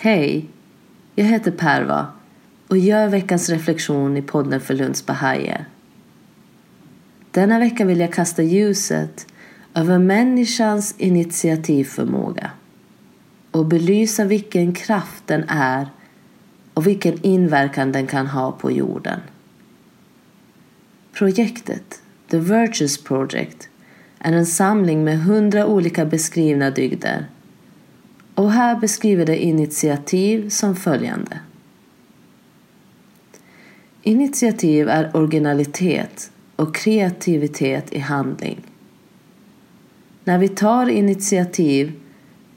Hej! Jag heter Perva och gör veckans reflektion i podden för Lunds Bahaie. Denna vecka vill jag kasta ljuset över människans initiativförmåga och belysa vilken kraft den är och vilken inverkan den kan ha på jorden. Projektet, The Virtues Project, är en samling med hundra olika beskrivna dygder och här beskriver det initiativ som följande. Initiativ är originalitet och kreativitet i handling. När vi tar initiativ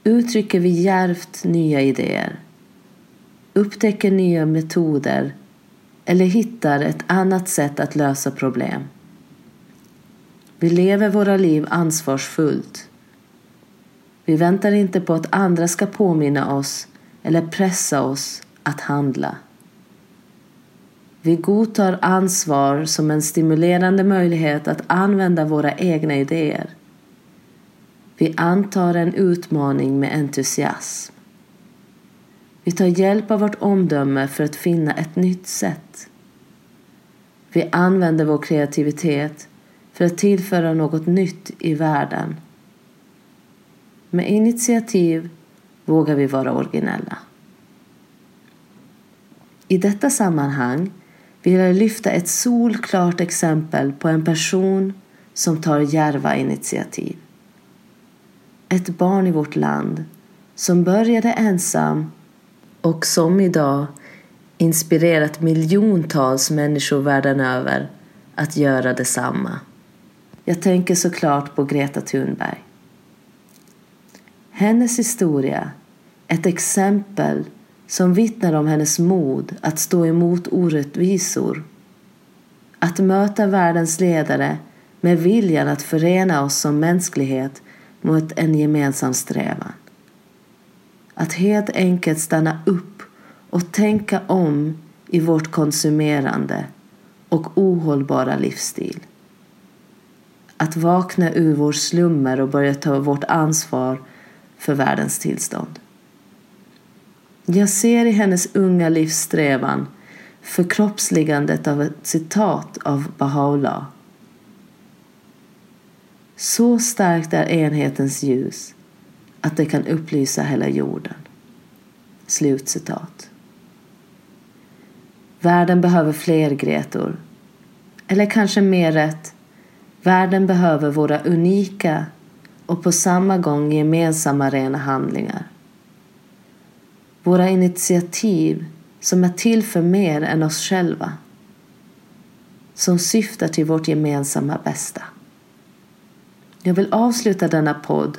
uttrycker vi djärvt nya idéer, upptäcker nya metoder eller hittar ett annat sätt att lösa problem. Vi lever våra liv ansvarsfullt. Vi väntar inte på att andra ska påminna oss eller pressa oss att handla. Vi godtar ansvar som en stimulerande möjlighet att använda våra egna idéer. Vi antar en utmaning med entusiasm. Vi tar hjälp av vårt omdöme för att finna ett nytt sätt. Vi använder vår kreativitet för att tillföra något nytt i världen. Med initiativ vågar vi vara originella. I detta sammanhang vill jag lyfta ett solklart exempel på en person som tar djärva initiativ. Ett barn i vårt land som började ensam och som idag inspirerat miljontals människor världen över att göra detsamma. Jag tänker såklart på Greta Thunberg. Hennes historia, ett exempel som vittnar om hennes mod att stå emot orättvisor. Att möta världens ledare med viljan att förena oss som mänsklighet mot en gemensam strävan. Att helt enkelt stanna upp och tänka om i vårt konsumerande och ohållbara livsstil. Att vakna ur vår slummer och börja ta vårt ansvar för världens tillstånd. Jag ser i hennes unga livssträvan förkroppsligandet av ett citat av Baha'u'llah. Så starkt är enhetens ljus att det kan upplysa hela jorden. Slutcitat. Världen behöver fler Gretor. Eller kanske mer rätt, världen behöver våra unika och på samma gång gemensamma rena handlingar. Våra initiativ som är till för mer än oss själva. Som syftar till vårt gemensamma bästa. Jag vill avsluta denna podd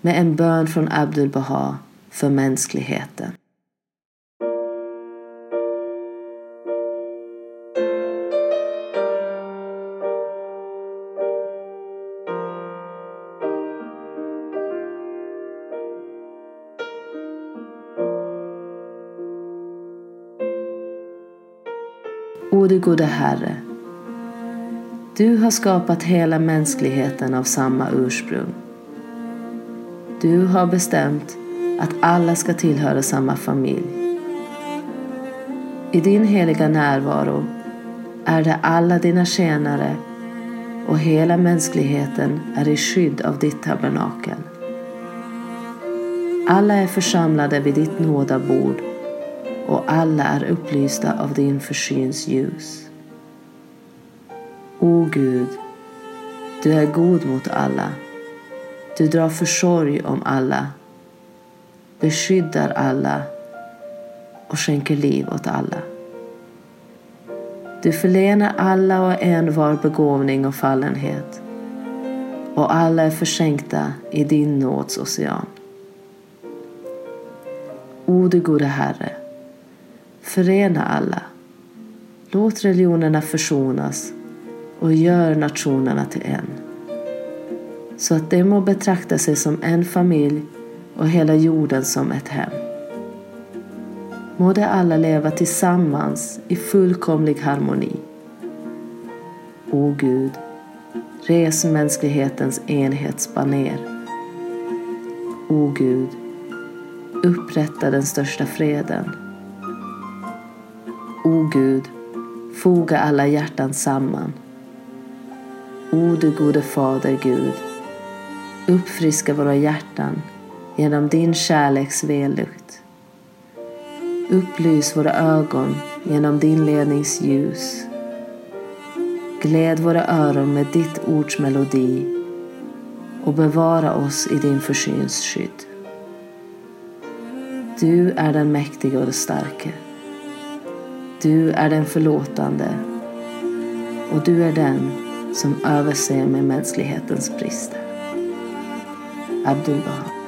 med en bön från Abdul Baha för mänskligheten. Gode, gode Herre, du har skapat hela mänskligheten av samma ursprung. Du har bestämt att alla ska tillhöra samma familj. I din heliga närvaro är det alla dina tjänare och hela mänskligheten är i skydd av ditt tabernakel. Alla är församlade vid ditt nådabord och alla är upplysta av din försyns ljus. O Gud, du är god mot alla. Du drar försorg om alla, beskyddar alla och skänker liv åt alla. Du förlänar alla och en var begåvning och fallenhet och alla är försänkta i din nåds ocean. O du gode Herre, Förena alla. Låt religionerna försonas och gör nationerna till en. Så att de må betrakta sig som en familj och hela jorden som ett hem. Må de alla leva tillsammans i fullkomlig harmoni. O Gud, res mänsklighetens enhetsbaner. O Gud, upprätta den största freden. O Gud, foga alla hjärtan samman. O du gode Fader Gud, uppfriska våra hjärtan genom din kärleks vällukt. Upplys våra ögon genom din ledningsljus. Gläd våra öron med ditt ords melodi och bevara oss i din försyns skydd. Du är den mäktige och starke. Du är den förlåtande och du är den som överser med mänsklighetens brister. Abdul Baha